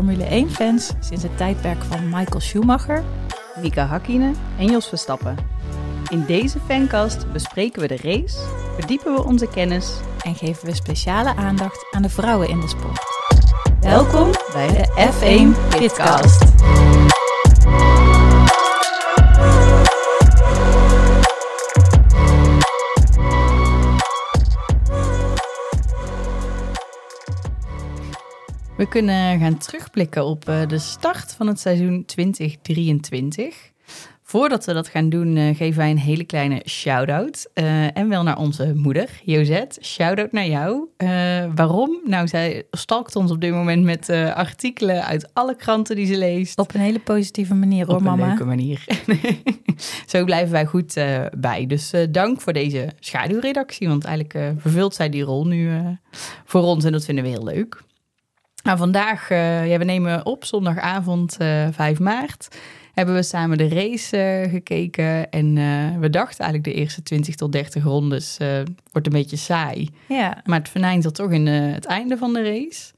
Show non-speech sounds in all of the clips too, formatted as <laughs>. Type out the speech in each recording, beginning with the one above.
Formule 1-fans sinds het tijdperk van Michael Schumacher. Mika Hakkinen en Jos Verstappen. In deze fancast bespreken we de race, verdiepen we onze kennis. En geven we speciale aandacht aan de vrouwen in de sport. Welkom bij de F1 Pitcast. We kunnen gaan terugblikken op eh, de start van het seizoen 2023. Voordat we dat gaan doen, eh, geven wij een hele kleine shout-out. eh, en wel naar onze moeder, Josette. Shout-out naar jou. Waarom? Nou, zij stalkt ons op dit moment met artikelen uit alle kranten die ze leest. Op een hele positieve manier hoor, op een mama. leuke manier. <laughs> Zo blijven wij goed bij. Dus dank voor deze schaduwredactie. Want eigenlijk vervult zij die rol nu voor ons en dat vinden we heel leuk. Nou, vandaag, eh, ja, we nemen op zondagavond eh 5 maart. Hebben we samen de race eh, gekeken. En eh, we dachten eigenlijk de eerste 20 tot 30 rondes eh, wordt een beetje saai. Ja, Maar het venijnt er toch in eh, het einde van de race.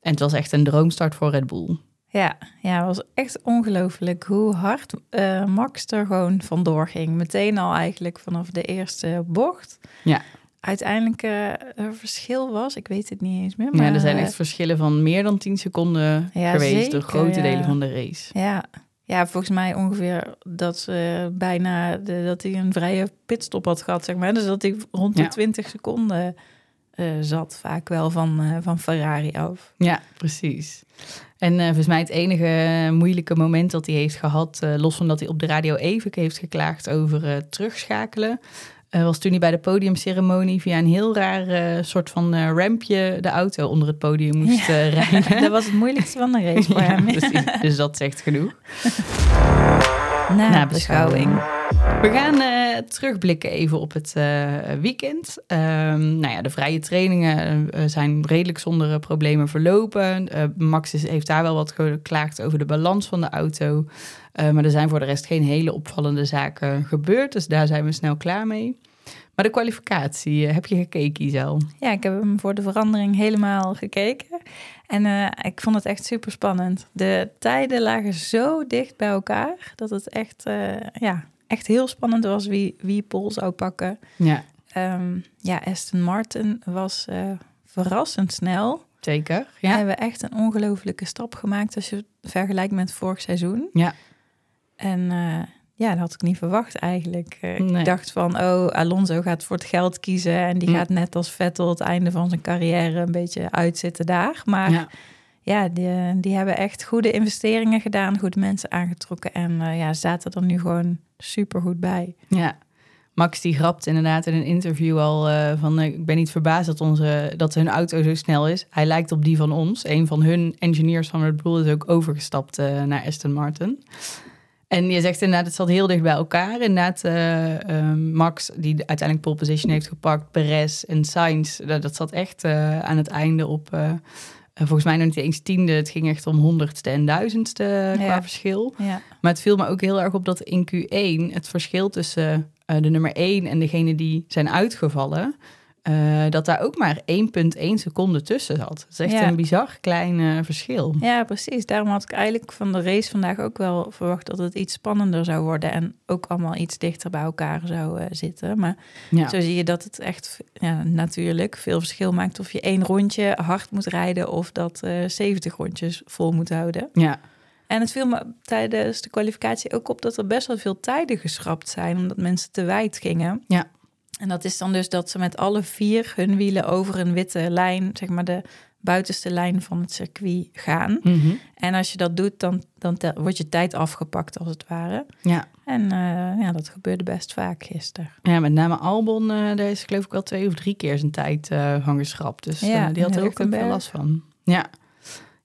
En het was echt een droomstart voor Red Bull. ja, ja, het was echt ongelooflijk hoe hard eh, Max er gewoon vandoor ging. Meteen al eigenlijk vanaf de eerste bocht. Ja. Uiteindelijk eh er verschil was, ik weet het niet eens meer. Maar Maar er zijn eh, echt verschillen van meer dan 10 seconden Ja, geweest door zeker, grote ja. delen van de race. Ja. ja, volgens mij ongeveer dat ze bijna de, dat hij een vrije pitstop had gehad, zeg maar. Dus dat hij rond de Ja. 20 seconden eh, zat, vaak wel van, eh, van Ferrari af. Ja, precies. En eh, volgens mij het enige moeilijke moment dat hij heeft gehad, eh, los van dat hij op de radio even heeft geklaagd over eh, terugschakelen, eh, was toen hij bij de podiumceremonie via een heel raar eh, soort van eh, rampje de auto onder het podium moest rijden. <laughs> dat was het moeilijkste van de race voor <laughs> Ja, hem. precies. Dus dat zegt genoeg. <laughs> Na, Na beschouwing. We gaan eh, terugblikken even op het eh, weekend. Ehm, nou ja, de vrije trainingen eh, zijn redelijk zonder problemen verlopen. Max is, heeft daar wel wat geklaagd over de balans van de auto. Maar er zijn voor de rest geen hele opvallende zaken gebeurd. Dus daar zijn we snel klaar mee. Maar de kwalificatie, heb je gekeken, Isel? Ja, ik heb hem voor de verandering helemaal gekeken. En ik vond het echt super spannend. De tijden lagen zo dicht bij elkaar dat het echt, ja, echt heel spannend was wie, wie Pol zou pakken. Ja, Ehm, ja, Aston Martin was eh, verrassend snel. zeker. We Ja, hebben echt een ongelofelijke stap gemaakt als je het vergelijkt met vorig seizoen. Ja. En eh, ja, dat had ik niet verwacht eigenlijk. Eh, Nee. Ik dacht van, oh, Alonso gaat voor het geld kiezen... en die Ja. gaat net als Vettel het einde van zijn carrière een beetje uitzitten daar. Maar ja, ja. die, die hebben echt goede investeringen gedaan, goede mensen aangetrokken... en ja, zaten er nu gewoon super goed bij. Ja, Max die grapt inderdaad in een interview al eh, van... eh, ik ben niet verbaasd dat, onze, dat hun auto zo snel is. Hij lijkt op die van ons. Een van hun engineers van Red Bull is ook overgestapt eh, naar Aston Martin. En je zegt inderdaad, het zat heel dicht bij elkaar. Inderdaad, eh, eh, Max, die uiteindelijk pole position heeft gepakt... Perez en Sainz, dat, dat zat echt aan het einde op... eh, volgens mij nog niet eens tiende. Het ging echt om honderdste en duizendste qua Ja. verschil. Ja, Maar het viel me ook heel erg op dat in Q1 het verschil tussen eh, de nummer 1 en degene die zijn uitgevallen, eh, dat daar ook maar 1,1 seconde tussen zat. Dat is echt Ja. een bizar klein eh, verschil. ja, precies. Daarom had ik eigenlijk van de race vandaag ook wel verwacht... dat het iets spannender zou worden... en ook allemaal iets dichter bij elkaar zou eh, zitten. Maar Ja, Zo zie je dat het echt ja, natuurlijk veel verschil maakt of je één rondje hard moet rijden of dat eh 70 rondjes vol moet houden. ja. En het viel me tijdens de kwalificatie ook op dat er best wel veel tijden geschrapt zijn, omdat mensen te wijd gingen. Ja. En dat is dan dus dat ze met alle vier hun wielen over een witte lijn, zeg maar de buitenste lijn van het circuit gaan. Mhm. En als je dat doet, dan, dan wordt je tijd afgepakt als het ware. ja. En eh, ja, dat gebeurde best vaak gisteren. Ja, met name Albon, eh, daar is geloof ik wel twee of drie keer zijn tijd eh van geschrapt. Dus Ja, eh, die had er ook veel Hulkenberg. last van. Ja.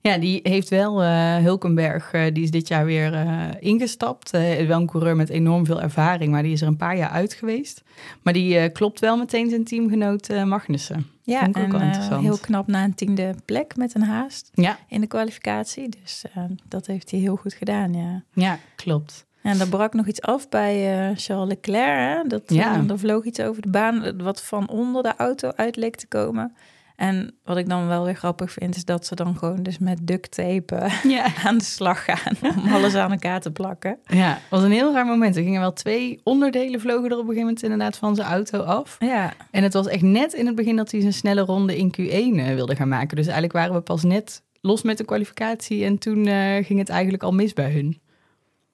Ja, die heeft wel eh, Hulkenberg, eh, die is dit jaar weer eh, ingestapt. Wel een coureur met enorm veel ervaring, maar die is er een paar jaar uit geweest. Maar die klopt wel meteen zijn teamgenoot Magnussen. Ja, Vond ik ook en wel interessant. heel knap na een tiende plek met een haast Ja, in de kwalificatie. Dus dat heeft hij heel goed gedaan, ja. ja klopt. En er brak nog iets af bij Charles Leclerc. Hè? Dat, Ja. er vloog iets over de baan wat van onder de auto uit leek te komen. En wat ik dan wel weer grappig vind, is dat ze dan gewoon dus met duct tape eh, Ja. <laughs> aan de slag gaan om <laughs> alles aan elkaar te plakken. Ja, het was een heel raar moment. Er gingen wel twee onderdelen vlogen er op een gegeven moment inderdaad van zijn auto af. Ja, En het was echt net in het begin dat hij zijn snelle ronde in Q1 eh, wilde gaan maken. Dus eigenlijk waren we pas net los met de kwalificatie en toen eh, ging het eigenlijk al mis bij hun.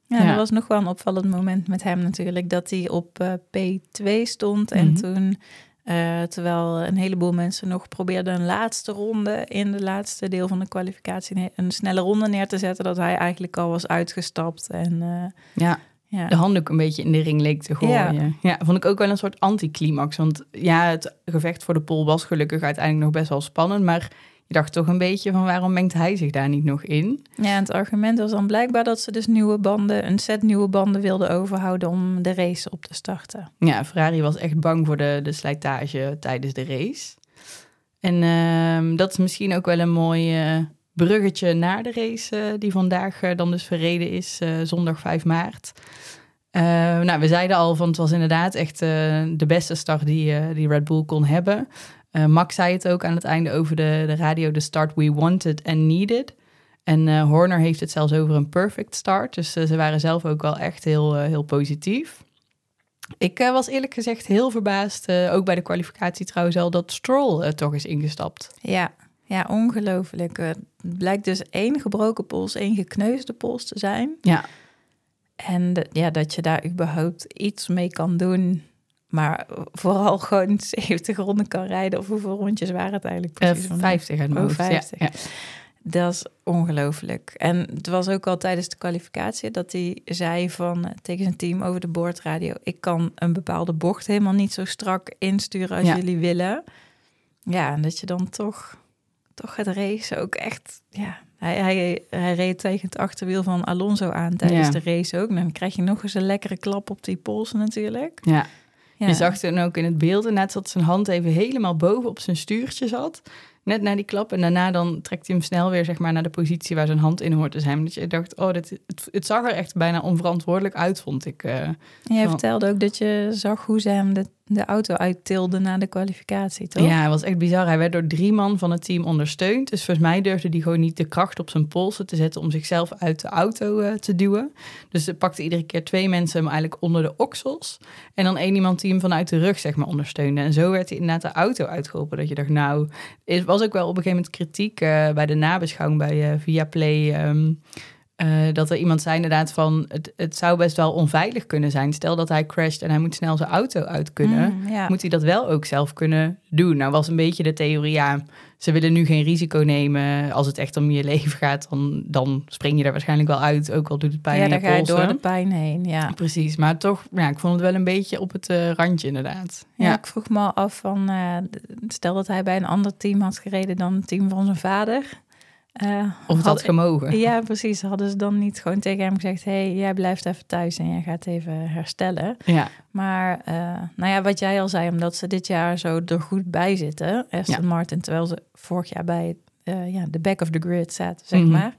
ja, Ja. er was nog wel een opvallend moment met hem natuurlijk, dat hij op eh, P2 stond. En Mhm. toen, eh, terwijl een heleboel mensen nog probeerden een laatste ronde in de laatste deel van de kwalificatie een snelle ronde neer te zetten, dat hij eigenlijk al was uitgestapt. En eh, Ja, ja, de handdoek een beetje in de ring leek te gooien. Ja. vond ik ook wel een soort anticlimax. Want ja, het gevecht voor de pol was gelukkig uiteindelijk nog best wel spannend. Maar je dacht toch een beetje van waarom mengt hij zich daar niet nog in? Ja, het argument was dan blijkbaar dat ze dus nieuwe banden, een set nieuwe banden wilden overhouden om de race op te starten. Ja, Ferrari was echt bang voor de, de slijtage tijdens de race. En ehm, dat is misschien ook wel een mooi eh, bruggetje naar de race eh, die vandaag eh, dan dus verreden is, zondag 5 maart. Eh, nou, we zeiden al van het was inderdaad echt de beste start die, die Red Bull kon hebben. Eh, Max zei het ook aan het einde over de, de radio, de start we wanted and needed. En eh, Horner heeft het zelfs over een perfect start. Dus eh, ze waren zelf ook wel echt heel, heel positief. Ik was eerlijk gezegd heel verbaasd, ook bij de kwalificatie trouwens al, dat Stroll toch is ingestapt. Ja, ja ongelooflijk. Het blijkt dus één gebroken pols, één gekneusde pols te zijn. Ja, En ja, dat je daar überhaupt iets mee kan doen. Maar vooral <laughs> gewoon 70 ronden kan rijden. Of hoeveel rondjes waren het eigenlijk eh, precies? Want 50 uit mijn Oh, hoofd. Ja, 50. Ja, Dat is ongelooflijk. En het was ook al tijdens de kwalificatie dat hij zei van eh, tegen zijn team over de boordradio: ik kan een bepaalde bocht helemaal niet zo strak insturen als Ja. jullie willen. Ja, en dat je dan toch, toch het race ook echt. Ja, hij, hij, hij reed tegen het achterwiel van Alonso aan tijdens Ja. de race ook. Dan krijg je nog eens een lekkere klap op die polsen natuurlijk. ja. Ja. Je zag toen ook in het beeld inderdaad dat zijn hand even helemaal boven op zijn stuurtje zat. Net na die klap. En daarna dan trekt hij hem snel weer zeg maar, naar de positie waar zijn hand in hoort te zijn. Dat je dacht, oh, dit, het, het zag er echt bijna onverantwoordelijk uit, vond ik. eh. En jij vertelde ook dat je zag hoe ze hem de, de auto uittilden na de kwalificatie, toch? Ja, het was echt bizar. Hij werd door drie man van het team ondersteund. Dus volgens mij durfde hij gewoon niet de kracht op zijn polsen te zetten om zichzelf uit de auto eh, te duwen. Dus ze pakte iedere keer twee mensen hem eigenlijk onder de oksels. En dan één iemand die hem vanuit de rug zeg maar ondersteunde. En zo werd hij inderdaad de auto uitgeholpen. Dat je dacht, nou, er was ook wel op een gegeven moment kritiek eh, bij de nabeschouwing bij eh Viaplay. ehm, eh, dat er iemand zei inderdaad van, het, het zou best wel onveilig kunnen zijn. Stel dat hij crasht en hij moet snel zijn auto uit kunnen Mm, ja. moet hij dat wel ook zelf kunnen doen. Nou was een beetje de theorie, ja, ze willen nu geen risico nemen. Als het echt om je leven gaat, dan, dan spring je er waarschijnlijk wel uit, ook al doet het pijn ja, dan je ga je door de pijn heen. Ja. Precies, maar toch, ja, ik vond het wel een beetje op het eh, randje inderdaad. Ja. Ja, ik vroeg me al af van, d- stel dat hij bij een ander team had gereden dan het team van zijn vader. Eh, of het had gemogen. Ja, precies. Hadden ze dan niet gewoon tegen hem gezegd: hey, jij blijft even thuis en jij gaat even herstellen. Ja, Maar eh, nou ja, wat jij al zei, omdat ze dit jaar zo er goed bij zitten, Aston Martin, terwijl ze vorig jaar bij eh, ja, de back of the grid zaten, zeg Mhm. maar.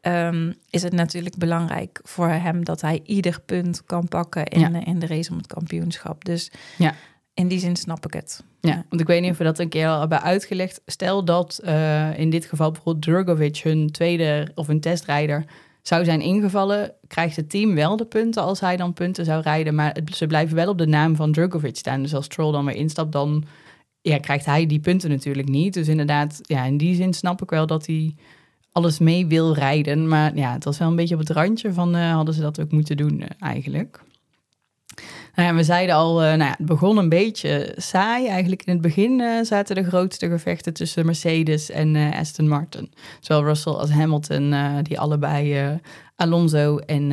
ehm, is het natuurlijk belangrijk voor hem dat hij ieder punt kan pakken in, Ja. in de race om het kampioenschap. Dus Ja. in die zin snap ik het. Ja, want ik weet niet of we dat een keer al hebben uitgelegd. Stel dat eh, in dit geval bijvoorbeeld Drogovic hun tweede of een testrijder zou zijn ingevallen, krijgt het team wel de punten als hij dan punten zou rijden. Maar ze blijven wel op de naam van Drogovic staan. Dus als Stroll dan weer instapt, dan ja, krijgt hij die punten natuurlijk niet. Dus inderdaad, ja, in die zin snap ik wel dat hij alles mee wil rijden. Maar ja, het was wel een beetje op het randje van eh, hadden ze dat ook moeten doen eh, eigenlijk. Nou ja, we zeiden al, eh, nou ja, het begon een beetje saai. Eigenlijk in het begin eh, zaten de grootste gevechten tussen Mercedes en eh, Aston Martin. Zowel Russell als Hamilton, die allebei Alonso en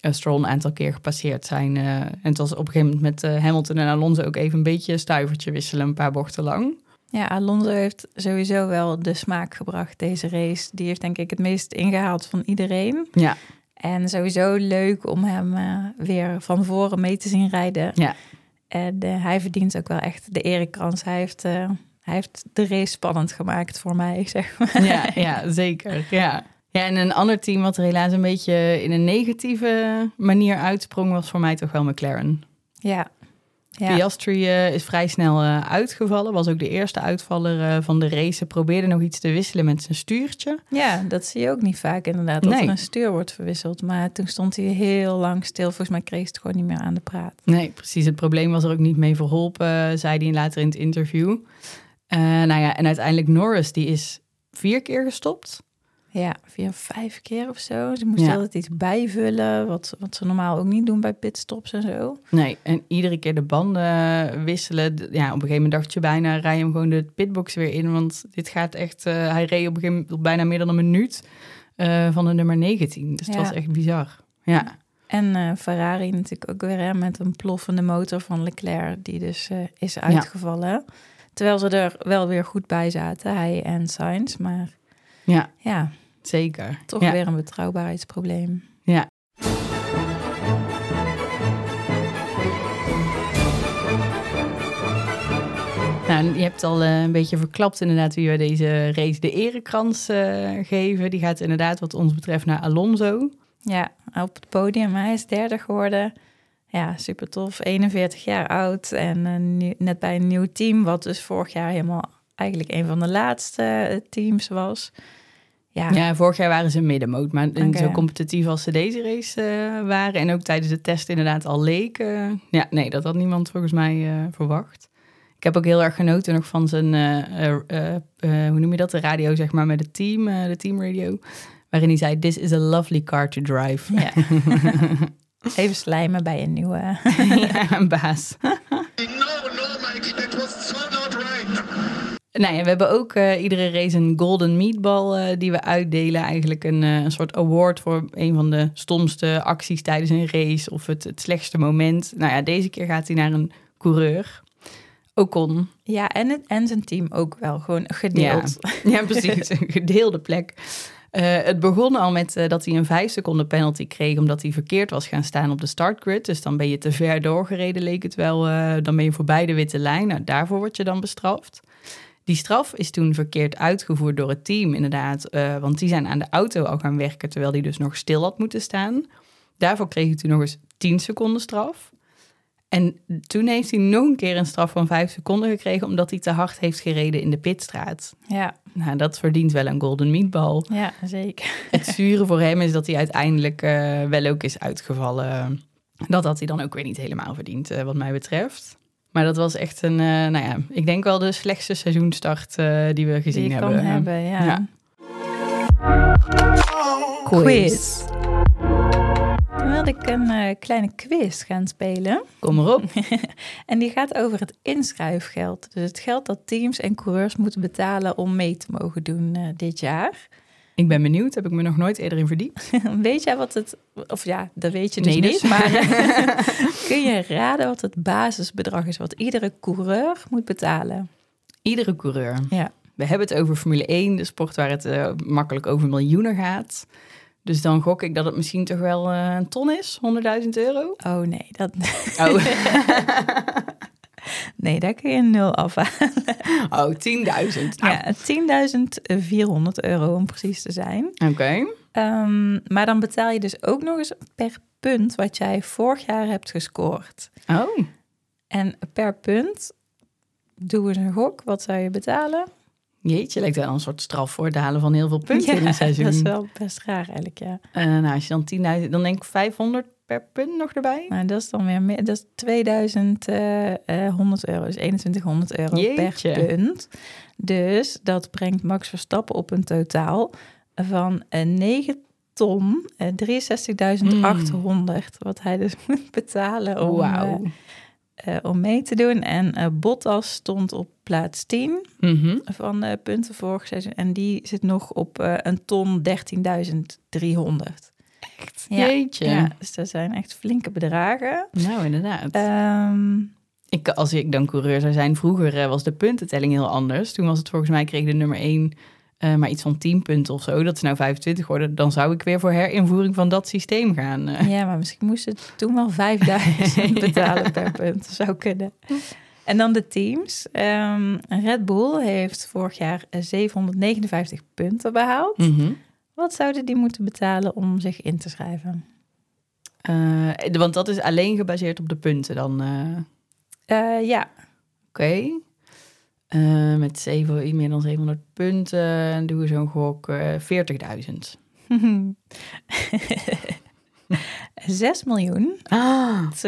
eh, Stroll een aantal keer gepasseerd zijn. en het was op een gegeven moment met Hamilton en Alonso ook even een beetje een stuivertje wisselen, een paar bochten lang. Ja, Alonso heeft sowieso wel de smaak gebracht deze race. Die heeft denk ik het meest ingehaald van iedereen. Ja, En sowieso leuk om hem eh, weer van voren mee te zien rijden. ja. En eh, hij verdient ook wel echt de erekrans. Hij heeft, eh, hij heeft de race spannend gemaakt voor mij, <laughs> zeg maar. Ja, ja zeker. Ja. ja, en een ander team wat er helaas een beetje in een negatieve manier uitsprong, was voor mij toch wel McLaren. Ja, Ja. Piastri is vrij snel eh, uitgevallen. Was ook de eerste uitvaller eh, van de race. Probeerde nog iets te wisselen met zijn stuurtje. Ja, dat zie je ook niet vaak inderdaad, dat Nee. er een stuur wordt verwisseld. Maar toen stond hij heel lang stil. Volgens mij kreeg het gewoon niet meer aan de praat. Nee, precies. Het probleem was er ook niet mee verholpen, zei hij later in het interview. Eh, nou ja, en uiteindelijk Norris, die is vier keer gestopt. Ja, vier, vijf keer of zo. Ze moesten Ja. altijd iets bijvullen, wat, wat ze normaal ook niet doen bij pitstops en zo. Nee, en iedere keer de banden wisselen. Ja, op een gegeven moment dacht je bijna, rij hem gewoon de pitbox weer in. Want dit gaat echt, eh, hij reed op een gegeven moment bijna meer dan een minuut eh, van de nummer 19. Dus het Ja. was echt bizar. Ja, En eh, Ferrari natuurlijk ook weer hè, met een ploffende motor van Leclerc, die dus is uitgevallen. Terwijl ze er wel weer goed bij zaten, hij en Sainz. Maar ja ja, zeker. toch ja. weer een betrouwbaarheidsprobleem. Ja. Nou, je hebt al eh, een beetje verklapt inderdaad wie we deze race de erekrans eh, geven. Die gaat inderdaad wat ons betreft naar Alonso. Ja, op het podium. Hij is derde geworden. Ja, super tof. 41 jaar oud en eh, nu- net bij een nieuw team, wat dus vorig jaar helemaal eigenlijk een van de laatste teams was. Ja, Ja, vorig jaar waren ze middenmoot, maar zo competitief als ze deze race eh, waren. En ook tijdens de test inderdaad al leek. eh, ja, nee, dat had niemand volgens mij eh, verwacht. Ik heb ook heel erg genoten nog van zijn, eh, eh, eh, eh, hoe noem je dat, de radio zeg maar met het team, eh, de teamradio. Waarin hij zei, this is a lovely car to drive. ja. <laughs> even slijmen bij een nieuwe. <laughs> ja, een baas. <laughs> No, no, Michael, Nou ja, we hebben ook eh, iedere race een golden meatball eh, die we uitdelen. Eigenlijk een, eh, een soort award voor een van de stomste acties tijdens een race of het, het slechtste moment. Nou ja, deze keer gaat hij naar een coureur. Ocon. Ja, en, het, en zijn team ook wel gewoon gedeeld. Ja, <laughs> precies. <laughs> Een gedeelde plek. Het begon al met dat hij een vijf seconden penalty kreeg omdat hij verkeerd was gaan staan op de startgrid. Dus dan ben je te ver doorgereden, leek het wel. dan ben je voorbij de witte lijn. Nou, daarvoor word je dan bestraft. Die straf is toen verkeerd uitgevoerd door het team, inderdaad. eh, want die zijn aan de auto al gaan werken terwijl die dus nog stil had moeten staan. Daarvoor kreeg hij toen nog eens 10 seconden straf. En toen heeft hij nog een keer een straf van 5 seconden gekregen omdat hij te hard heeft gereden in de pitstraat. Ja, Nou, dat verdient wel een golden meatball. ja, zeker. Het zure voor hem is dat hij uiteindelijk eh, wel ook is uitgevallen. Dat had hij dan ook weer niet helemaal verdiend, eh, wat mij betreft. Maar dat was echt een, eh, nou ja, ik denk wel de slechtste seizoenstart eh, die we gezien Die hebben. kan hebben, ja. Ja. Quiz. Dan wilde ik een eh, kleine quiz gaan spelen. Kom maar op. <laughs> En die gaat over het inschrijfgeld. Dus het geld dat teams en coureurs moeten betalen om mee te mogen doen dit jaar. Ik ben benieuwd, heb ik me nog nooit eerder in verdiept. <laughs> weet jij wat het... Of ja, dat weet je dus Nee, dus. niet. Maar <laughs> <laughs> kun je raden wat het basisbedrag is... wat iedere coureur moet betalen? Iedere coureur. Ja. We hebben het over Formule 1, de sport waar het eh, makkelijk over miljoenen gaat. Dus dan gok ik dat het misschien toch wel eh, een ton is, 100.000 euro. Oh nee, dat, Oh, nee, daar kun je een nul afhalen. <laughs> oh 10.000. Nou, Ja, 10.400 euro om precies te zijn. Oké. Ehm, maar dan betaal je dus ook nog eens per punt wat jij vorig jaar hebt gescoord. Oh, En per punt, doe eens een gok, wat zou je betalen? jeetje, lijkt wel een soort straf voor het halen van heel veel punten in een <laughs> seizoen. dat is wel best raar eigenlijk, ja. Eh, nou, als je dan 10.000, dan denk ik 500 per punt nog erbij. Maar dat is dan weer meer, dat is 2100 euro, dus 2100 euro Jeetje. per punt. Dus dat brengt Max Verstappen op een totaal van eh, 9 ton, eh, 63.800, wat hij dus <laughs> moet betalen om, eh, eh, om mee te doen. En eh, Bottas stond op plaats 10 Mhm. van de punten vorig seizoen. En die zit nog op eh, een ton 13.300. Echt? Ja. Jeetje. Ja, dus dat zijn echt flinke bedragen. Nou, inderdaad. Ehm, ik, als ik dan coureur zou zijn, vroeger eh, was de puntentelling heel anders. Toen was het volgens mij, kreeg de nummer 1 maar iets van 10 punten of zo. Dat is nou 25 worden. Dan zou ik weer voor herinvoering van dat systeem gaan. eh. ja, maar misschien moesten het toen wel 5000 <laughs> betalen per punt. Zou kunnen. En dan de teams. Ehm, Red Bull heeft vorig jaar eh, 759 punten behaald. Mhm. Wat zouden die moeten betalen om zich in te schrijven? Eh, want dat is alleen gebaseerd op de punten dan. eh. Eh, ja, Oké. Eh, met zeven, meer dan 700 punten doen we zo'n gok eh 40.000. <laughs> 6 miljoen Ah, 242.636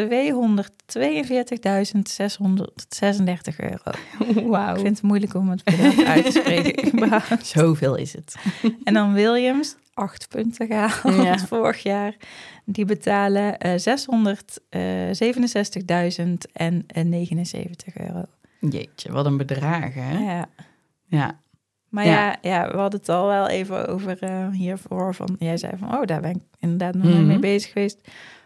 euro. wauw. Ik vind het moeilijk om het bedrag uit te spreken. <laughs> Zoveel is het. en dan Williams, 8 punten gehaald Ja. <laughs> vorig jaar. Die betalen eh 667.000 en eh, 79 euro. Jeetje, wat een bedragen, hè? Ja. Ja. Maar Ja. ja. Ja, we hadden het al wel even over eh, hiervoor. Van, jij zei van, oh, daar ben ik inderdaad nog Mhm. mee bezig geweest.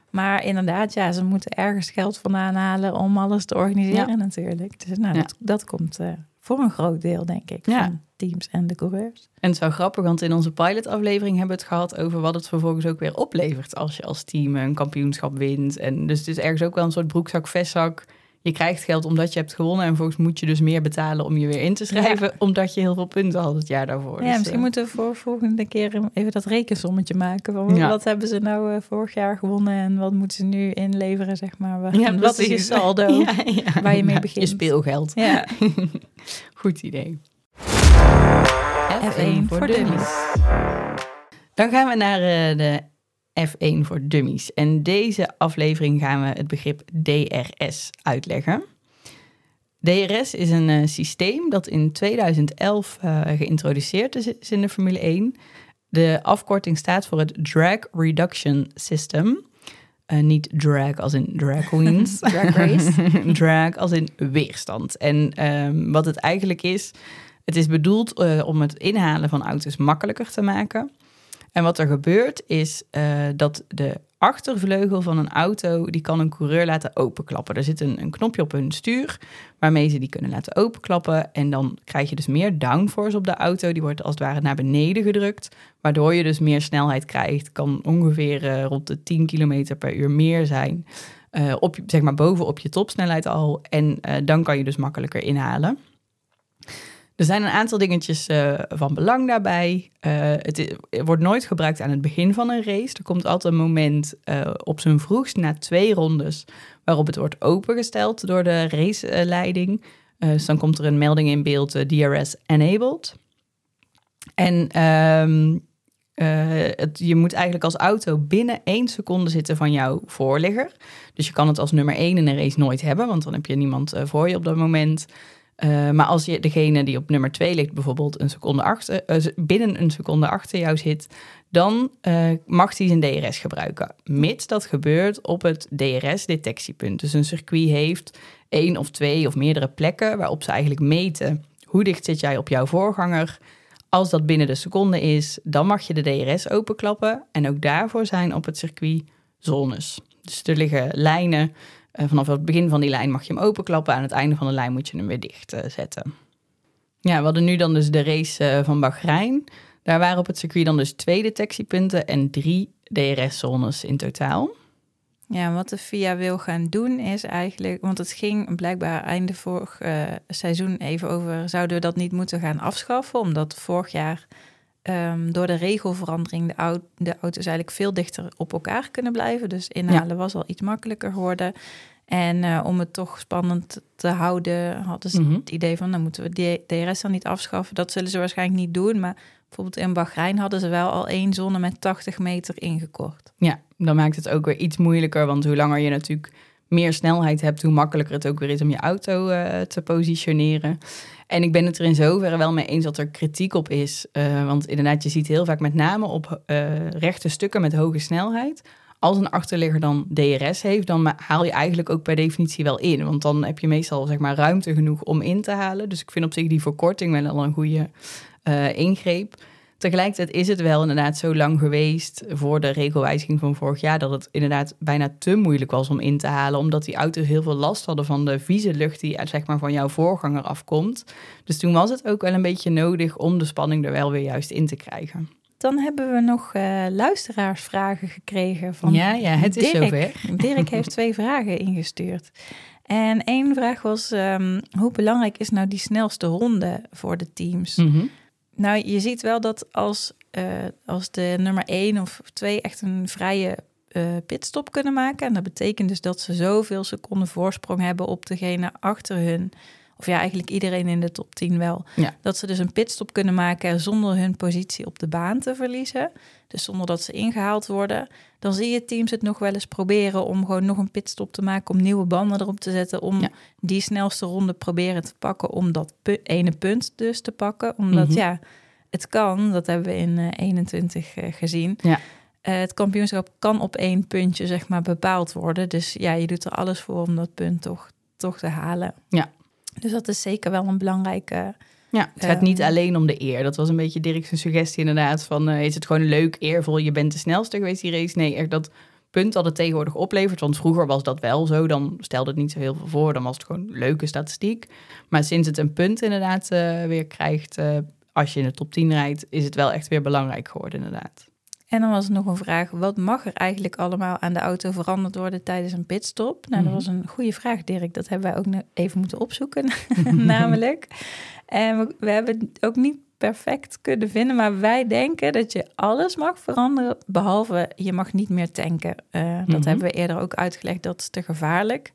Maar inderdaad, ja, ze moeten ergens geld vandaan halen om alles te organiseren natuurlijk. Dus nou, Ja. dat, dat komt eh, voor een groot deel, denk ik, Ja. van teams en de coureurs. En het is wel grappig, want in onze pilotaflevering hebben we het gehad over wat het vervolgens ook weer oplevert als je als team een kampioenschap wint. En dus het is ergens ook wel een soort broekzak, vestzak. Je krijgt geld omdat je hebt gewonnen en vervolgens moet je dus meer betalen om je weer in te schrijven, omdat je heel veel punten had het jaar daarvoor. ja, Dus, misschien eh, moeten we voor volgende keer even dat rekensommetje maken. Van Ja. Wat hebben ze nou eh, vorig jaar gewonnen en wat moeten ze nu inleveren, zeg maar. Wat, ja, wat is je saldo? <laughs> Ja, waar je mee begint. Je speelgeld. Ja. <laughs> Goed idee. F1 voor dummies. Dan gaan we naar eh, de F1 voor dummies. En deze aflevering gaan we het begrip DRS uitleggen. DRS is een eh, systeem dat in 2011 eh, geïntroduceerd is, is in de Formule 1. De afkorting staat voor het Drag Reduction System. Eh, niet drag als in drag queens. <laughs> Drag race. <laughs> drag als in weerstand. En ehm, wat het eigenlijk is, het is bedoeld om het inhalen van auto's makkelijker te maken. En wat er gebeurt is eh, dat de achtervleugel van een auto, die kan een coureur laten openklappen. Er zit een, een knopje op hun stuur waarmee ze die kunnen laten openklappen. En dan krijg je dus meer downforce op de auto. Die wordt als het ware naar beneden gedrukt, waardoor je dus meer snelheid krijgt. Kan ongeveer eh, rond de 10 km per uur meer zijn. eh, op, zeg maar bovenop je topsnelheid al. En dan kan je dus makkelijker inhalen. Er zijn een aantal dingetjes eh, van belang daarbij. Eh, het wordt nooit gebruikt aan het begin van een race. Er komt altijd een moment eh, op zijn vroegst na twee rondes waarop het wordt opengesteld door de raceleiding. Dus dan komt er een melding in beeld, DRS enabled. En ehm, eh, je moet eigenlijk als auto binnen één seconde zitten van jouw voorligger. Dus je kan het als nummer één in een race nooit hebben, want dan heb je niemand voor je op dat moment. Eh, maar als je degene die op nummer 2 ligt, bijvoorbeeld een seconde achter, eh, binnen een seconde achter jou zit, dan eh, mag hij zijn DRS gebruiken. Mits dat gebeurt op het DRS-detectiepunt. Dus een circuit heeft één of twee of meerdere plekken waarop ze eigenlijk meten hoe dicht zit jij op jouw voorganger. Als dat binnen de seconde is, dan mag je de DRS openklappen. En ook daarvoor zijn op het circuit zones. Dus er liggen lijnen. Eh, vanaf het begin van die lijn mag je hem openklappen. Aan het einde van de lijn moet je hem weer dicht eh, zetten. Ja, we hadden nu dan dus de race eh, van Bahrein. Daar waren op het circuit dan dus twee detectiepunten en drie DRS-zones in totaal. Ja, wat de FIA wil gaan doen is eigenlijk, want het ging blijkbaar einde vorig seizoen even over, zouden we dat niet moeten gaan afschaffen, omdat vorig jaar ehm, door de regelverandering de, au- de auto's eigenlijk veel dichter op elkaar kunnen blijven. Dus inhalen was al iets makkelijker geworden. En eh, om het toch spannend te houden, hadden ze Mhm. het idee van, dan moeten we DRS dan niet afschaffen. Dat zullen ze waarschijnlijk niet doen, maar bijvoorbeeld in Bahrein hadden ze wel al één zone met 80 meter ingekort. Ja, dan maakt het ook weer iets moeilijker. Want hoe langer je natuurlijk meer snelheid hebt, hoe makkelijker het ook weer is om je auto eh, te positioneren. En ik ben het er in zoverre wel mee eens dat er kritiek op is. Eh, want inderdaad, je ziet heel vaak met name op eh, rechte stukken met hoge snelheid. Als een achterligger dan DRS heeft, dan haal je eigenlijk ook per definitie wel in. Want dan heb je meestal zeg maar, ruimte genoeg om in te halen. Dus ik vind op zich die verkorting wel een goede eh, ingreep. Tegelijkertijd is het wel inderdaad zo lang geweest voor de regelwijziging van vorig jaar dat het inderdaad bijna te moeilijk was om in te halen, omdat die auto's heel veel last hadden van de vieze lucht die zeg maar van jouw voorganger afkomt. Dus toen was het ook wel een beetje nodig om de spanning er wel weer juist in te krijgen. Dan hebben we nog eh, luisteraarsvragen gekregen van ja, ja, het is Dirk. zover. <laughs> Dirk heeft twee vragen ingestuurd. En één vraag was, ehm, hoe belangrijk is nou die snelste ronde voor de teams? Mhm. Nou, je ziet wel dat als, eh, als de nummer één of twee echt een vrije eh, pitstop kunnen maken. En dat betekent dus dat ze zoveel seconden voorsprong hebben op degene achter hun. Of ja, eigenlijk iedereen in de top 10 wel. Ja. Dat ze dus een pitstop kunnen maken zonder hun positie op de baan te verliezen. Dus zonder dat ze ingehaald worden. Dan zie je teams het nog wel eens proberen om gewoon nog een pitstop te maken. Om nieuwe banden erop te zetten. Om Ja. die snelste ronde proberen te pakken. Om dat pu- ene punt dus te pakken. Omdat Mhm. ja, het kan. Dat hebben we in eh, 21 eh, gezien. Ja. Eh, het kampioenschap kan op één puntje zeg maar bepaald worden. Dus ja, je doet er alles voor om dat punt toch, toch te halen. Ja. Dus dat is zeker wel een belangrijke... Ja, het gaat Ehm. niet alleen om de eer. Dat was een beetje Dirk's suggestie inderdaad. Van, eh, is het gewoon leuk, eervol, je bent de snelste geweest die race? Nee, echt dat punt dat het tegenwoordig oplevert. Want vroeger was dat wel zo. Dan stelde het niet zo heel veel voor. Dan was het gewoon leuke statistiek. Maar sinds het een punt inderdaad eh, weer krijgt... eh, als je in de top 10 rijdt, is het wel echt weer belangrijk geworden inderdaad. En dan was er nog een vraag, wat mag er eigenlijk allemaal aan de auto veranderd worden tijdens een pitstop? Nou, dat Mhm. was een goede vraag, Dirk. Dat hebben wij ook nog even moeten opzoeken, <laughs> <laughs> namelijk. En we, we hebben het ook niet perfect kunnen vinden, maar wij denken dat je alles mag veranderen, behalve je mag niet meer tanken. Eh, dat Mhm. hebben we eerder ook uitgelegd, dat is te gevaarlijk.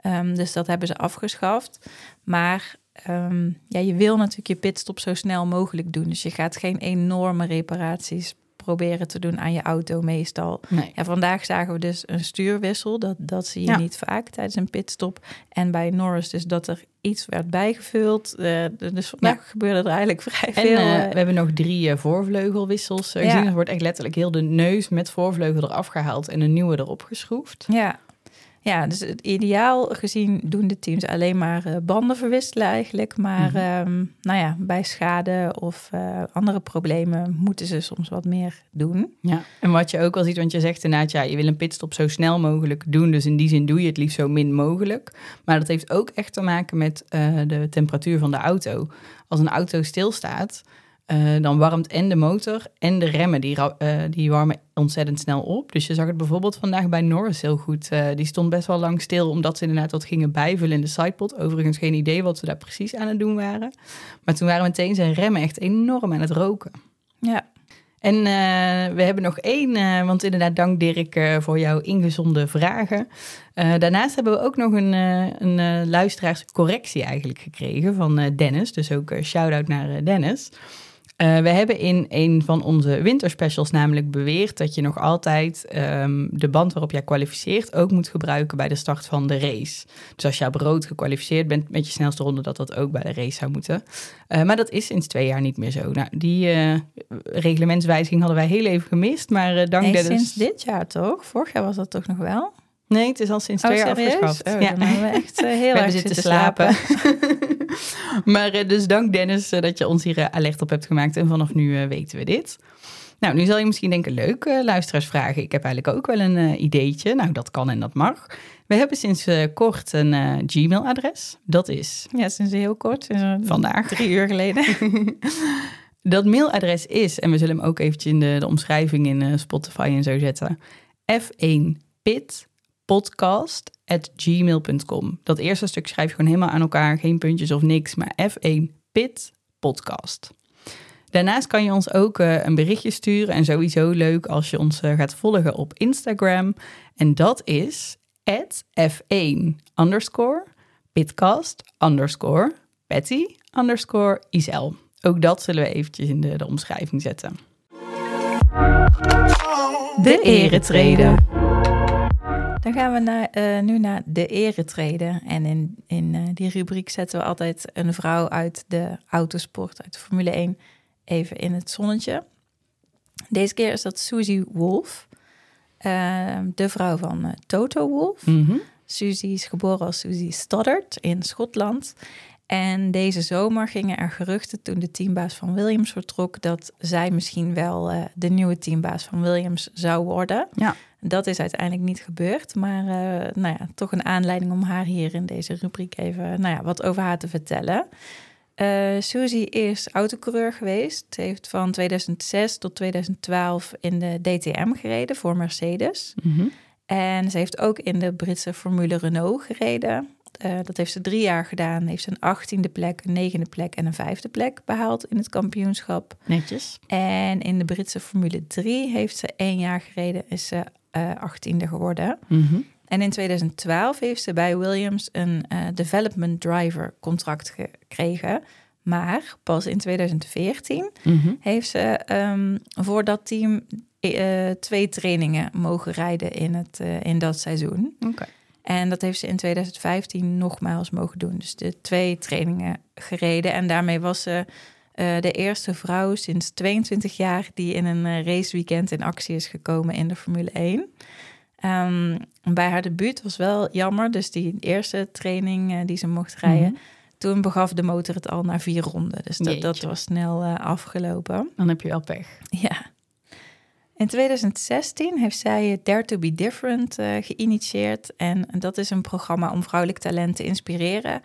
Ehm, dus dat hebben ze afgeschaft. Maar ehm, ja, je wil natuurlijk je pitstop zo snel mogelijk doen. Dus je gaat geen enorme reparaties proberen te doen aan je auto meestal. Nee. Ja, vandaag zagen we dus een stuurwissel. Dat, dat zie je Ja. niet vaak tijdens een pitstop. En bij Norris dus dat er iets werd bijgevuld. Eh, dus vandaag gebeurde er eigenlijk <laughs> vrij En veel. eh, eh, we hebben nog drie voorvleugelwissels Ja. gezien. Er wordt echt letterlijk heel de neus met voorvleugel eraf gehaald... en een nieuwe erop geschroefd. Ja. Ja, dus het ideaal gezien doen de teams alleen maar eh, banden verwisselen eigenlijk. Maar Mhm. ehm, nou ja, bij schade of eh, andere problemen moeten ze soms wat meer doen. Ja, en wat je ook wel ziet, want je zegt inderdaad, ja, je wil een pitstop zo snel mogelijk doen. Dus in die zin doe je het liefst zo min mogelijk. Maar dat heeft ook echt te maken met eh, de temperatuur van de auto. Als een auto stilstaat, eh, dan warmt en de motor en de remmen, die, eh, die warmen ontzettend snel op. Dus je zag het bijvoorbeeld vandaag bij Norris heel goed. Eh, die stond best wel lang stil, omdat ze inderdaad wat gingen bijvullen in de sidepod. Overigens geen idee wat ze daar precies aan het doen waren. Maar toen waren meteen zijn remmen echt enorm aan het roken. Ja, En we hebben nog één, want inderdaad, dank Dirk voor jouw ingezonde vragen. Daarnaast hebben we ook nog een, een luisteraarscorrectie eigenlijk gekregen van Dennis. Dus ook een shout-out naar Dennis. Eh, we hebben in een van onze winterspecials namelijk beweerd dat je nog altijd ehm, de band waarop jij kwalificeert ook moet gebruiken bij de start van de race. Dus als je op rood gekwalificeerd bent met je snelste ronde, dat dat ook bij de race zou moeten. Eh, maar dat is sinds twee jaar niet meer zo. Nou, die eh, reglementswijziging hadden wij heel even gemist, maar dank nee, Dennis. sinds dit jaar toch? Vorig jaar was dat toch nog wel? Nee, het is al sinds twee jaar afgeschaft. Oh, ja. dan hebben we echt eh, heel <laughs> We erg zitten slapen. <laughs> maar eh, dus dank Dennis eh, dat je ons hier alert op hebt gemaakt. En vanaf nu weten we dit. Nou, nu zal je misschien denken, leuk, luisteraars vragen. Ik heb eigenlijk ook wel een ideetje. Nou, dat kan en dat mag. We hebben sinds kort een Gmail-adres. Dat is Ja, sinds heel kort. Sinds vandaag. Drie uur geleden. <laughs> Dat mailadres is, en we zullen hem ook eventjes in de, de omschrijving in Spotify en zo zetten. f1pitpodcast.gmail.com. Dat eerste stuk schrijf je gewoon helemaal aan elkaar, geen puntjes of niks, maar f1pitpodcast. Daarnaast kan je ons ook eh, een berichtje sturen en sowieso leuk als je ons eh, gaat volgen op Instagram. En dat is f1 underscore pitcast underscore patty underscore isel. Ook dat zullen we eventjes in de, de omschrijving zetten. De eretreden. Dan gaan we naar, eh, nu naar de eretreden. En in, in eh, die rubriek zetten we altijd een vrouw uit de autosport, uit de Formule 1, even in het zonnetje. Deze keer is dat Susie Wolf, eh, de vrouw van eh, Toto Wolf. Susie is geboren als Susie Stoddard in Schotland. En deze zomer gingen er geruchten toen de teambaas van Williams vertrok... dat zij misschien wel de nieuwe teambaas van Williams zou worden. Ja. Dat is uiteindelijk niet gebeurd. Maar eh, nou ja, toch een aanleiding om haar hier in deze rubriek even nou ja, wat over haar te vertellen. Eh Susie is autocoureur geweest. Ze heeft van 2006 tot 2012 in de DTM gereden voor Mercedes. Mhm. En ze heeft ook in de Britse Formule Renault gereden. Eh, dat heeft ze drie jaar gedaan. Heeft ze een achttiende plek, een negende plek en een vijfde plek behaald in het kampioenschap. Netjes. En in de Britse Formule 3 heeft ze één jaar gereden. Is ze eh, achttiende geworden. Mhm. En in 2012 heeft ze bij Williams een eh, development driver contract gekregen. Maar pas in 2014 Mhm. heeft ze ehm, voor dat team eh, twee trainingen mogen rijden in, het, eh, in dat seizoen. En dat heeft ze in 2015 nogmaals mogen doen. Dus de twee trainingen gereden. En daarmee was ze eh, de eerste vrouw sinds 22 jaar die in een eh, raceweekend in actie is gekomen in de Formule 1. Ehm, bij haar debuut was wel jammer. Dus die eerste training eh, die ze mocht rijden. Mhm. Toen begaf de motor het al na vier ronden. Dus dat, dat was snel afgelopen. Dan heb je wel pech. Ja. In 2016 heeft zij Dare to be Different geïnitieerd. En dat is een programma om vrouwelijk talent te inspireren.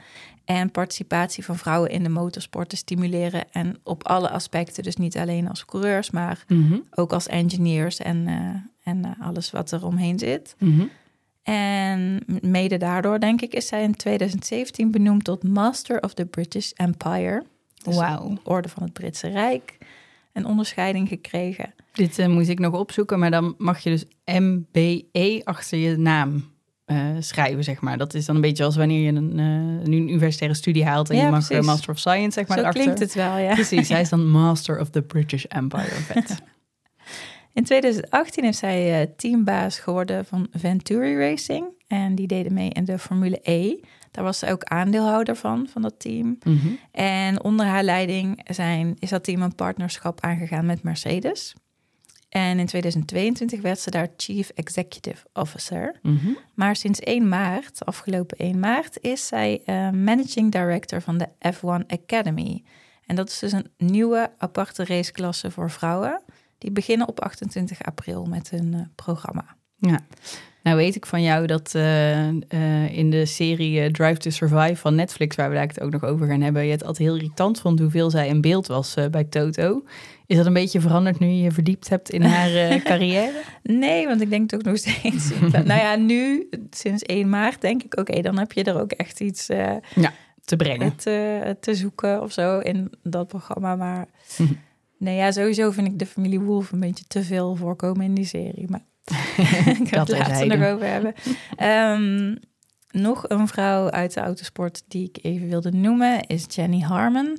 En participatie van vrouwen in de motorsport te stimuleren. En op alle aspecten, dus niet alleen als coureurs, maar Mhm. ook als engineers en, eh, en eh, alles wat er omheen zit. Mhm. En mede daardoor, denk ik, is zij in 2017 benoemd tot Master of the British Empire. Dus Wauw. Orde van het Britse Rijk. Een onderscheiding gekregen. Dit eh, moest ik nog opzoeken, maar dan mag je dus MBE achter je naam eh, schrijven, zeg maar. Dat is dan een beetje als wanneer je een, eh, een universitaire studie haalt en Ja, je mag eh, precies. Master of Science, zeg maar, Zo erachter. klinkt het wel, ja. Precies, hij is <laughs> dan Master of the British Empire. Vet. <laughs> In 2018 is zij teambaas geworden van Venturi Racing. En die deden mee in de Formule E. Daar was ze ook aandeelhouder van, van dat team. Mhm. En onder haar leiding zijn, is dat team een partnerschap aangegaan met Mercedes. En in 2022 werd ze daar Chief Executive Officer. Mhm. Maar sinds 1 maart, afgelopen 1 maart, is zij eh, Managing Director van de F1 Academy. En dat is dus een nieuwe aparte raceklasse voor vrouwen. Die beginnen op 28 april met hun eh, programma. Ja. Nou weet ik van jou dat eh, in de serie Drive to Survive van Netflix, waar we daar het ook nog over gaan hebben, je het altijd heel irritant vond hoeveel zij in beeld was bij Toto. Is dat een beetje veranderd nu je je verdiept hebt in haar eh, <laughs> carrière? Nee, want ik denk toch nog steeds. <laughs> nou ja, nu, sinds 1 maart, denk ik, oké, dan heb je er ook echt iets eh, Te brengen. te, te zoeken of zo in dat programma. Maar <laughs> nee, ja, sowieso vind ik de familie Wolf een beetje te veel voorkomen in die serie. Maar ik ga het later nog over hebben. Ehm, nog een vrouw uit de autosport die ik even wilde noemen is Jenny Harmon.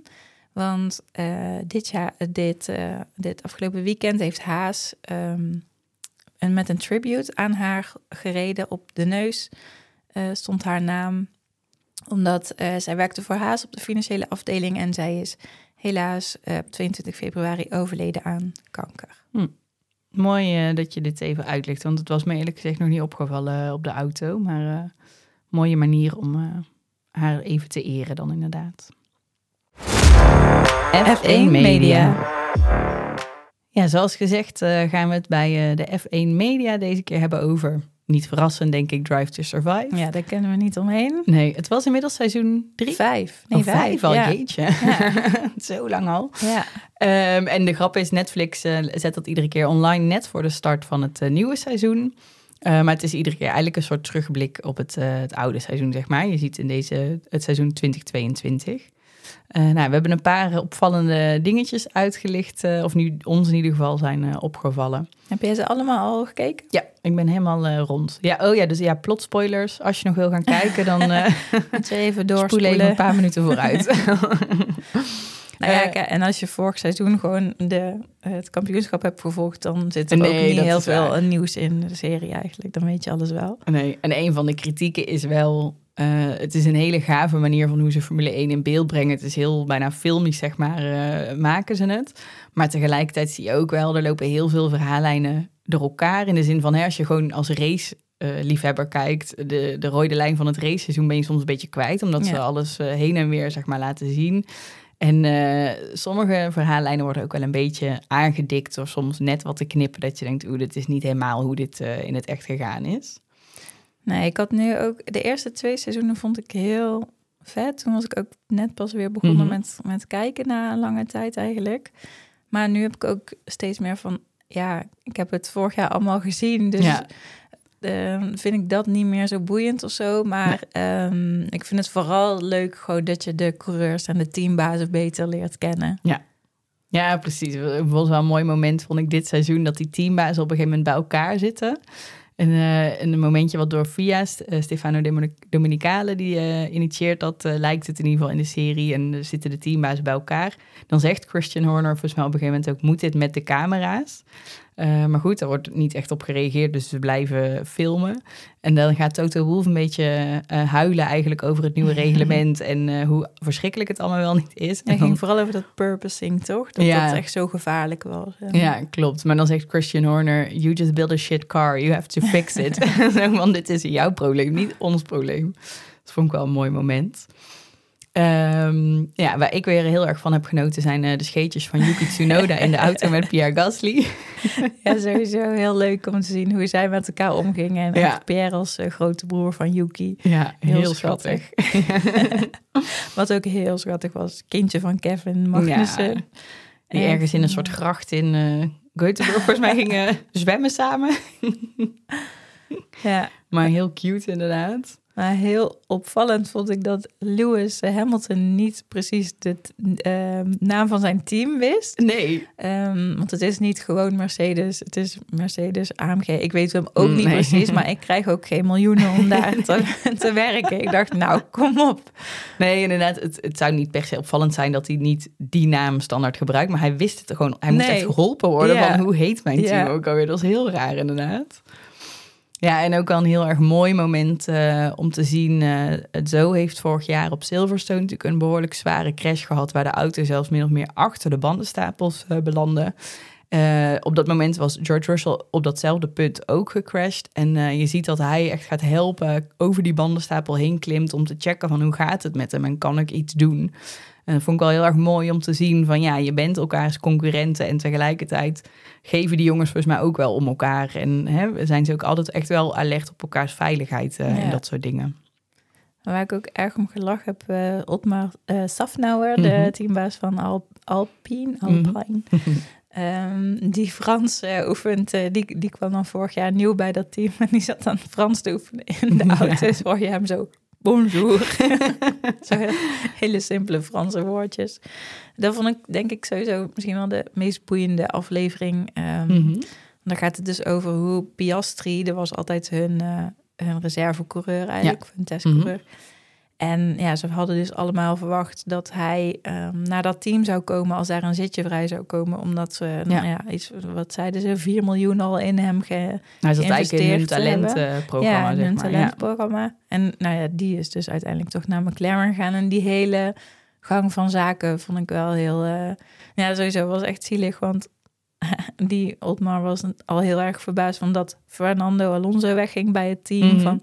Want eh, dit, jaar, dit, eh, dit afgelopen weekend heeft Haas ehm, en met een tribute aan haar gereden. Op de neus eh, stond haar naam. Omdat eh, zij werkte voor Haas op de financiële afdeling. En zij is helaas eh, op 22 februari overleden aan kanker. Mooi eh, dat je dit even uitlegt, want het was me eerlijk gezegd nog niet opgevallen eh, op de auto. Maar eh, mooie manier om eh, haar even te eren dan inderdaad. F1 Media. Ja, zoals gezegd eh, gaan we het bij eh, de F1 Media deze keer hebben over, niet verrassend denk ik, Drive to Survive. Ja, daar kennen we niet omheen. Nee, het was inmiddels seizoen drie. Vijf. Nee, Oh, vijf. al, ja. jeetje. <laughs> Zo lang al. Ja. Ehm, en de grap is, Netflix eh, zet dat iedere keer online net voor de start van het nieuwe seizoen. Maar het is iedere keer eigenlijk een soort terugblik op het, het oude seizoen, zeg maar. Je ziet in deze, het seizoen 2022. Eh, nou, we hebben een paar opvallende dingetjes uitgelicht, eh, of nu ons in ieder geval zijn eh, opgevallen. Heb jij ze allemaal al gekeken? Ja, ik ben helemaal rond. Ja, oh ja, dus ja, plot spoilers. Als je nog wil gaan <laughs> kijken, dan <laughs> Moet je even spoel doorspoelen. even een paar minuten vooruit. <laughs> Nou ja, en als je vorig seizoen gewoon de, het kampioenschap hebt gevolgd, dan zit er Nee, ook niet heel veel waar. nieuws in de serie eigenlijk. Dan weet je alles wel. Nee, en een van de kritieken is wel... eh, het is een hele gave manier van hoe ze Formule 1 in beeld brengen. Het is heel bijna filmisch, zeg maar, eh, maken ze het. Maar tegelijkertijd zie je ook wel, er lopen heel veel verhaallijnen door elkaar. In de zin van, hè, als je gewoon als race... eh, liefhebber kijkt, de, de rode lijn van het raceseizoen ben je soms een beetje kwijt, omdat ze alles heen en weer zeg maar laten zien. En sommige verhaallijnen worden ook wel een beetje aangedikt door soms net wat te knippen dat je denkt, oeh, dit is niet helemaal hoe dit in het echt gegaan is. Nee, ik had nu ook... De eerste twee seizoenen vond ik heel vet. Toen was ik ook net pas weer begonnen Mhm. met, met kijken na een lange tijd eigenlijk. Maar nu heb ik ook steeds meer van... Ja, ik heb het vorig jaar allemaal gezien. Dus Ja. eh, vind ik dat niet meer zo boeiend of zo. Maar ehm, ik vind het vooral leuk gewoon dat je de coureurs en de teambazen beter leert kennen. Ja, precies. Het was wel een mooi moment, vond ik dit seizoen, dat die teambazen op een gegeven moment bij elkaar zitten. En eh, een momentje wat door Via, eh, Stefano Domini- Dominicale, die eh, initieert dat, lijkt het in ieder geval in de serie. En er zitten de teambazen bij elkaar. Dan zegt Christian Horner volgens mij op een gegeven moment ook, moet dit met de camera's? Eh, maar goed, daar wordt niet echt op gereageerd, dus ze blijven filmen. En dan gaat Toto Wolff een beetje eh, huilen eigenlijk over het nieuwe <laughs> reglement en eh, hoe verschrikkelijk het allemaal wel niet is. En dan- ging vooral over dat purposing, toch? Dat Ja. dat echt zo gevaarlijk was. Ja, klopt. Maar dan zegt Christian Horner, you just build a shit car, you have to fix it. <laughs> <laughs> Van, dit is jouw probleem, niet ons probleem. Dat vond ik wel een mooi moment. Ehm, ja, waar ik weer heel erg van heb genoten zijn eh, de scheetjes van Yuki Tsunoda in de auto met Pierre Gasly. <laughs> Ja, sowieso heel leuk om te zien hoe zij met elkaar omgingen. En Ja. Pierre als eh, grote broer van Yuki. Ja, heel, Heel schattig. <laughs> <laughs> Wat ook heel schattig was. Kindje van Kevin Magnussen. Die En- ergens in een soort gracht in Göteborg volgens mij gingen zwemmen samen. Ja, Maar heel cute inderdaad. Maar heel opvallend vond ik dat Lewis Hamilton niet precies de eh, naam van zijn team wist. Nee. Ehm, want het is niet gewoon Mercedes, het is Mercedes AMG. Ik weet hem ook niet Nee. precies, maar ik krijg ook geen miljoenen om daar <laughs> te, te werken. Ik dacht, nou, kom op. Nee, inderdaad. Het, het zou niet per se opvallend zijn dat hij niet die naam standaard gebruikt. Maar hij wist het gewoon. Hij moest echt geholpen worden Ja. van hoe heet mijn team Ja. ook alweer. Dat is heel raar inderdaad. Ja, en ook wel een heel erg mooi moment eh, om te zien. eh, het Zo heeft vorig jaar op Silverstone natuurlijk een behoorlijk zware crash gehad... waar de auto zelfs min of meer achter de bandenstapels eh, belandde. Eh, op dat moment was George Russell op datzelfde punt ook gecrashed. En eh, je ziet dat hij echt gaat helpen, over die bandenstapel heen klimt... om te checken van hoe gaat het met hem en kan ik iets doen. En dat vond ik wel heel erg mooi om te zien van ja, je bent elkaars concurrenten... en tegelijkertijd geven die jongens volgens mij ook wel om elkaar. En hè, zijn ze ook altijd echt wel alert op elkaars veiligheid eh, en dat soort dingen. Waar ik ook erg om gelachen heb, Otmar eh Safnauer, de Mhm. teambaas van Al Alpine, Mhm. Alpine. <laughs> Ehm, die Frans eh, oefent, eh, die, die kwam dan vorig jaar nieuw bij dat team en die zat dan Frans te oefenen in de Ja. auto. Dus hoor je hem zo, bonjour. <laughs> zo hele simpele Franse woordjes. Dat vond ik denk ik sowieso misschien wel de meest boeiende aflevering. Ehm, Mhm. dan gaat het dus over hoe Piastri, dat was altijd hun, eh hun reservecoureur eigenlijk, hun testcoureur. En ja, ze hadden dus allemaal verwacht dat hij ehm, naar dat team zou komen als daar een zitje vrij zou komen. Omdat ze, nou ja, iets, wat zeiden ze, 4 miljoen al in hem ge, Hij zat eigenlijk in hun talentprogramma, ja, in hun. Ja. talentprogramma. En nou ja, die is dus uiteindelijk toch naar McLaren gegaan. En die hele gang van zaken vond ik wel heel... eh, ja, sowieso was echt zielig, want <laughs> die Otmar was al heel erg verbaasd van dat Fernando Alonso wegging bij het team. Mhm. Van,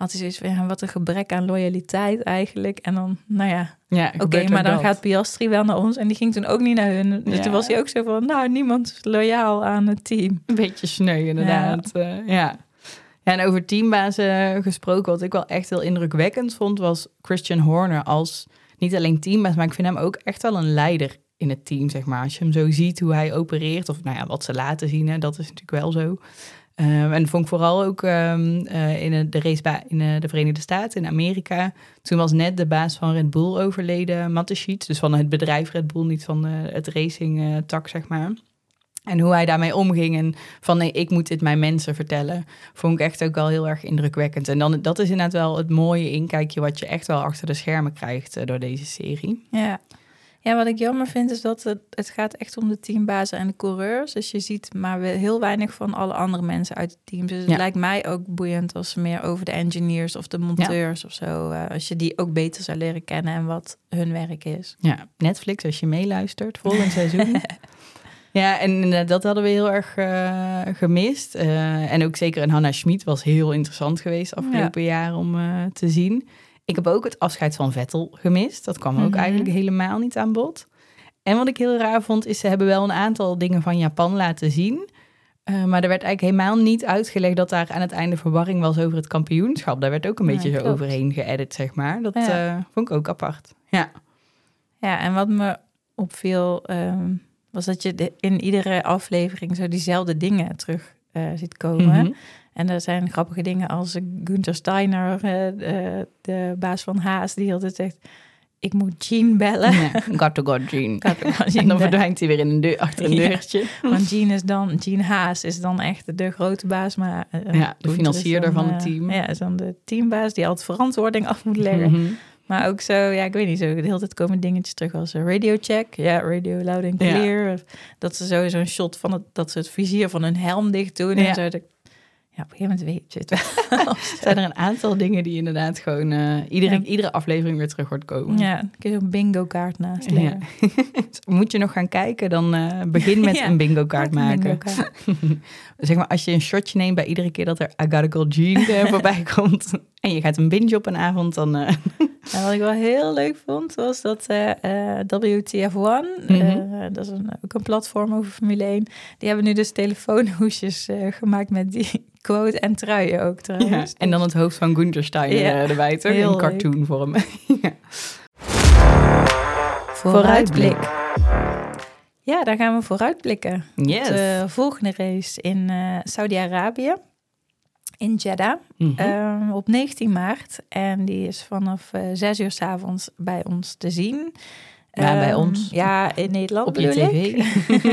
had hij zoiets van, ja, wat een gebrek aan loyaliteit eigenlijk. En dan, nou ja, Ja, oké, maar dan dat. gaat Piastri wel naar ons. En die ging toen ook niet naar hun. Dus Ja. toen was hij ook zo van, nou, niemand is loyaal aan het team. Een beetje sneu, inderdaad. Ja. ja. ja, en over teambazen gesproken, wat ik wel echt heel indrukwekkend vond, was Christian Horner als niet alleen teambaas, maar ik vind hem ook echt wel een leider in het team, zeg maar. Als je hem zo ziet hoe hij opereert, of nou ja, wat ze laten zien, hè, dat is natuurlijk wel zo. Ehm, en vond ik vooral ook ehm, eh, in de race in eh, de Verenigde Staten, in Amerika. Toen was net de baas van Red Bull overleden, Mateschitz. Dus van het bedrijf Red Bull, niet van eh, het racing eh, tak, zeg maar. En hoe hij daarmee omging en van nee, ik moet dit mijn mensen vertellen, vond ik echt ook wel heel erg indrukwekkend. En dan, dat is inderdaad wel het mooie inkijkje wat je echt wel achter de schermen krijgt door deze serie. Ja. Ja, wat ik jammer vind is dat het, het gaat echt om de teambazen en de coureurs. Dus je ziet maar heel weinig van alle andere mensen uit het team. Dus het Ja. lijkt mij ook boeiend als ze meer over de engineers of de monteurs of zo. eh, als je die ook beter zou leren kennen en wat hun werk is. Ja, Netflix, als je meeluistert, volgend seizoen. <laughs> Ja, en eh, dat hadden we heel erg eh, gemist. En ook zeker een Hannah Schmid was heel interessant geweest afgelopen jaar om te zien. Ik heb ook het afscheid van Vettel gemist. Dat kwam ook Mhm. eigenlijk helemaal niet aan bod. En wat ik heel raar vond, is ze hebben wel een aantal dingen van Japan laten zien. Eh, maar er werd eigenlijk helemaal niet uitgelegd dat daar aan het einde verwarring was over het kampioenschap. Daar werd ook een beetje zo klopt. overheen geëdit, zeg maar. Dat Ja. eh, vond ik ook apart. Ja. Ja, en wat me opviel ehm, was dat je de- in iedere aflevering zo diezelfde dingen terug eh, ziet komen. Mhm. En er zijn grappige dingen als Gunther Steiner, eh, de, baas van Haas, die altijd zegt... ik moet Jean bellen. Ja, got to got Jean. Got to <laughs> Jean En dan verdwijnt hij weer in een deur, achter een Ja. deurtje. Want Jean is dan, Jean Haas is dan echt de grote baas, maar eh, Ja, de financierder dan, van het team. Ja, is dan de teambaas die altijd verantwoording af moet leggen. Mhm. Maar ook zo, ja, ik weet niet, zo de hele tijd komen dingetjes terug als eh, radio check. Ja, radio loud and Ja. clear. Dat ze sowieso een shot van het, dat ze het vizier van hun helm dicht doen. Ja. En zo. Dat, ja, op een gegeven moment weet je het wel. <laughs> Zijn er een aantal dingen die inderdaad gewoon eh, iedere, Ja. iedere aflevering weer terug wordt komen. ja, dan kun je zo'n bingo kaart naast Ja. leggen. <laughs> Dus Moet je nog gaan kijken, dan eh, begin <laughs> met Ja, een bingo kaart een maken. Zeg maar, als je een shotje neemt bij iedere keer dat er I Gotta Go Jean voorbij komt... en je gaat een binge op een avond, dan... Nou, wat ik wel heel leuk vond, was dat eh, eh, WTF1, Mhm. eh, dat is een, ook een platform over Formule 1, die hebben nu dus telefoonhoesjes gemaakt met die <laughs> quote en truien ook ja, trouwens. en dan het hoofd van Gunther Steiner Ja, erbij, toch? heel In cartoonvorm. <laughs> ja. Vooruitblik. Ja, daar gaan we vooruitblikken. Yes. De volgende race in Saudi-Arabië, in Jeddah, Mhm. ehm, op 19 maart. En die is vanaf eh 6 uur s avonds bij ons te zien. Ja, bij Ehm, ons. Ja, in Nederland op je tv.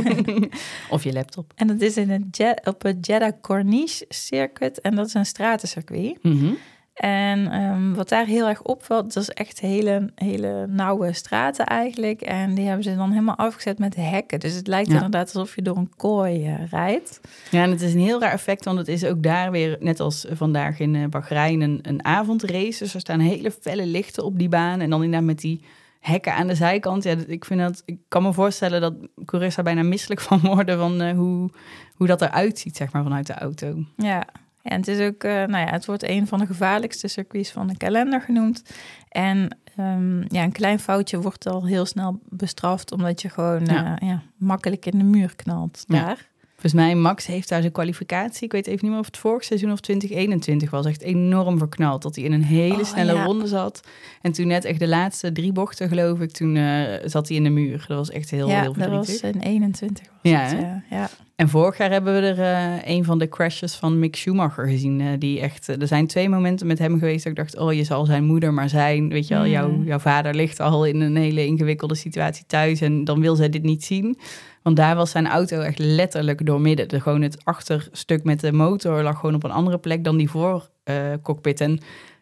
<laughs> of je laptop. En dat is in het op het Jeddah Corniche Circuit. En dat is een stratencircuit. Mhm. En ehm, wat daar heel erg opvalt, dat is echt hele, hele nauwe straten eigenlijk. En die hebben ze dan helemaal afgezet met hekken. Dus het lijkt Ja. inderdaad alsof je door een kooi eh, rijdt. Ja, en het is een heel raar effect, want het is ook daar weer, net als vandaag in eh, Bahrein, een, een avondrace. Dus er staan hele felle lichten op die baan. En dan inderdaad met die hekken aan de zijkant. Ja, ik, vind dat, ik kan me voorstellen dat coureurs daar bijna misselijk <laughs> van worden van eh, hoe, hoe dat eruit ziet, zeg maar, vanuit de auto. Ja. Ja, en het is ook, eh, nou ja, het wordt een van de gevaarlijkste circuits van de kalender genoemd. En ehm, ja, een klein foutje wordt al heel snel bestraft, omdat je gewoon Ja. eh, ja, makkelijk in de muur knalt Ja. daar. Volgens mij, Max heeft daar zijn kwalificatie. Ik weet even niet meer of het vorig seizoen of 2021 was. Echt enorm verknald. Dat hij in een hele Oh, snelle ja. ronde zat. En toen net echt de laatste drie bochten, geloof ik, toen eh, zat hij in de muur. Dat was echt heel, ja, heel dat verdrietig. was in 21. Was Ja, het, ja, ja. En vorig jaar hebben we er eh, een van de crashes van Mick Schumacher gezien. eh, die echt, eh, er zijn twee momenten met hem geweest dat ik dacht, oh, je zal zijn moeder maar zijn. Weet je wel, Mm. jouw, jouw vader ligt al in een hele ingewikkelde situatie thuis en dan wil zij dit niet zien. Want daar was zijn auto echt letterlijk doormidden. De, gewoon het achterstuk met de motor lag gewoon op een andere plek dan die voorcockpit. en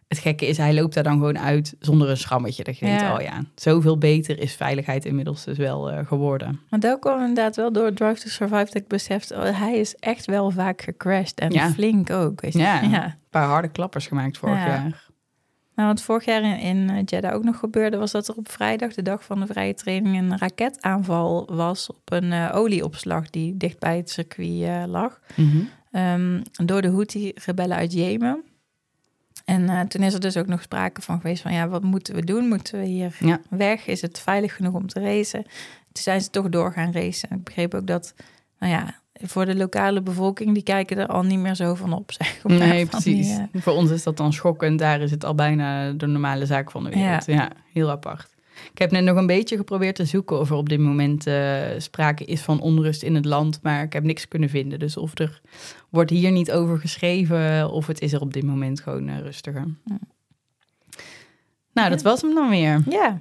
het gekke is, hij loopt daar dan gewoon uit zonder een schrammetje. Dat je denkt, oh ja, zoveel beter is veiligheid inmiddels dus wel eh, geworden. Maar dat kwam inderdaad wel door Drive to Survive dat ik besefte, oh, hij is echt wel vaak gecrashed en Ja. flink ook. Weet je? Ja. ja. Een paar harde klappers gemaakt vorig Ja. jaar. Nou, wat vorig jaar in, in eh, Jeddah ook nog gebeurde, was dat er op vrijdag, de dag van de vrije training, een raketaanval was op een eh, olieopslag die dicht bij het circuit lag. Mhm. Ehm, door de Houthi-rebellen uit Jemen. En eh, toen is er dus ook nog sprake van geweest van, ja, wat moeten we doen? Moeten we hier Ja. weg? Is het veilig genoeg om te racen? Toen zijn ze toch door gaan racen. Ik begreep ook dat, nou ja, voor de lokale bevolking, die kijken er al niet meer zo van op, zeg maar. Nee, die, precies. eh, Voor ons is dat dan schokkend. Daar is het al bijna de normale zaak van de wereld. Ja, heel apart. Ik heb net nog een beetje geprobeerd te zoeken of er op dit moment eh, sprake is van onrust in het land, maar ik heb niks kunnen vinden. Dus of er wordt hier niet over geschreven, of het is er op dit moment gewoon eh, rustiger. Ja. Nou, dat was hem dan weer. ja,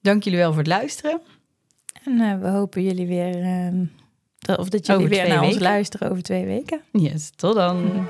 Dank jullie wel voor het luisteren. En eh, we hopen jullie weer, eh, dat- of dat jullie Over weer naar ons luisteren over twee weken. Yes, tot dan.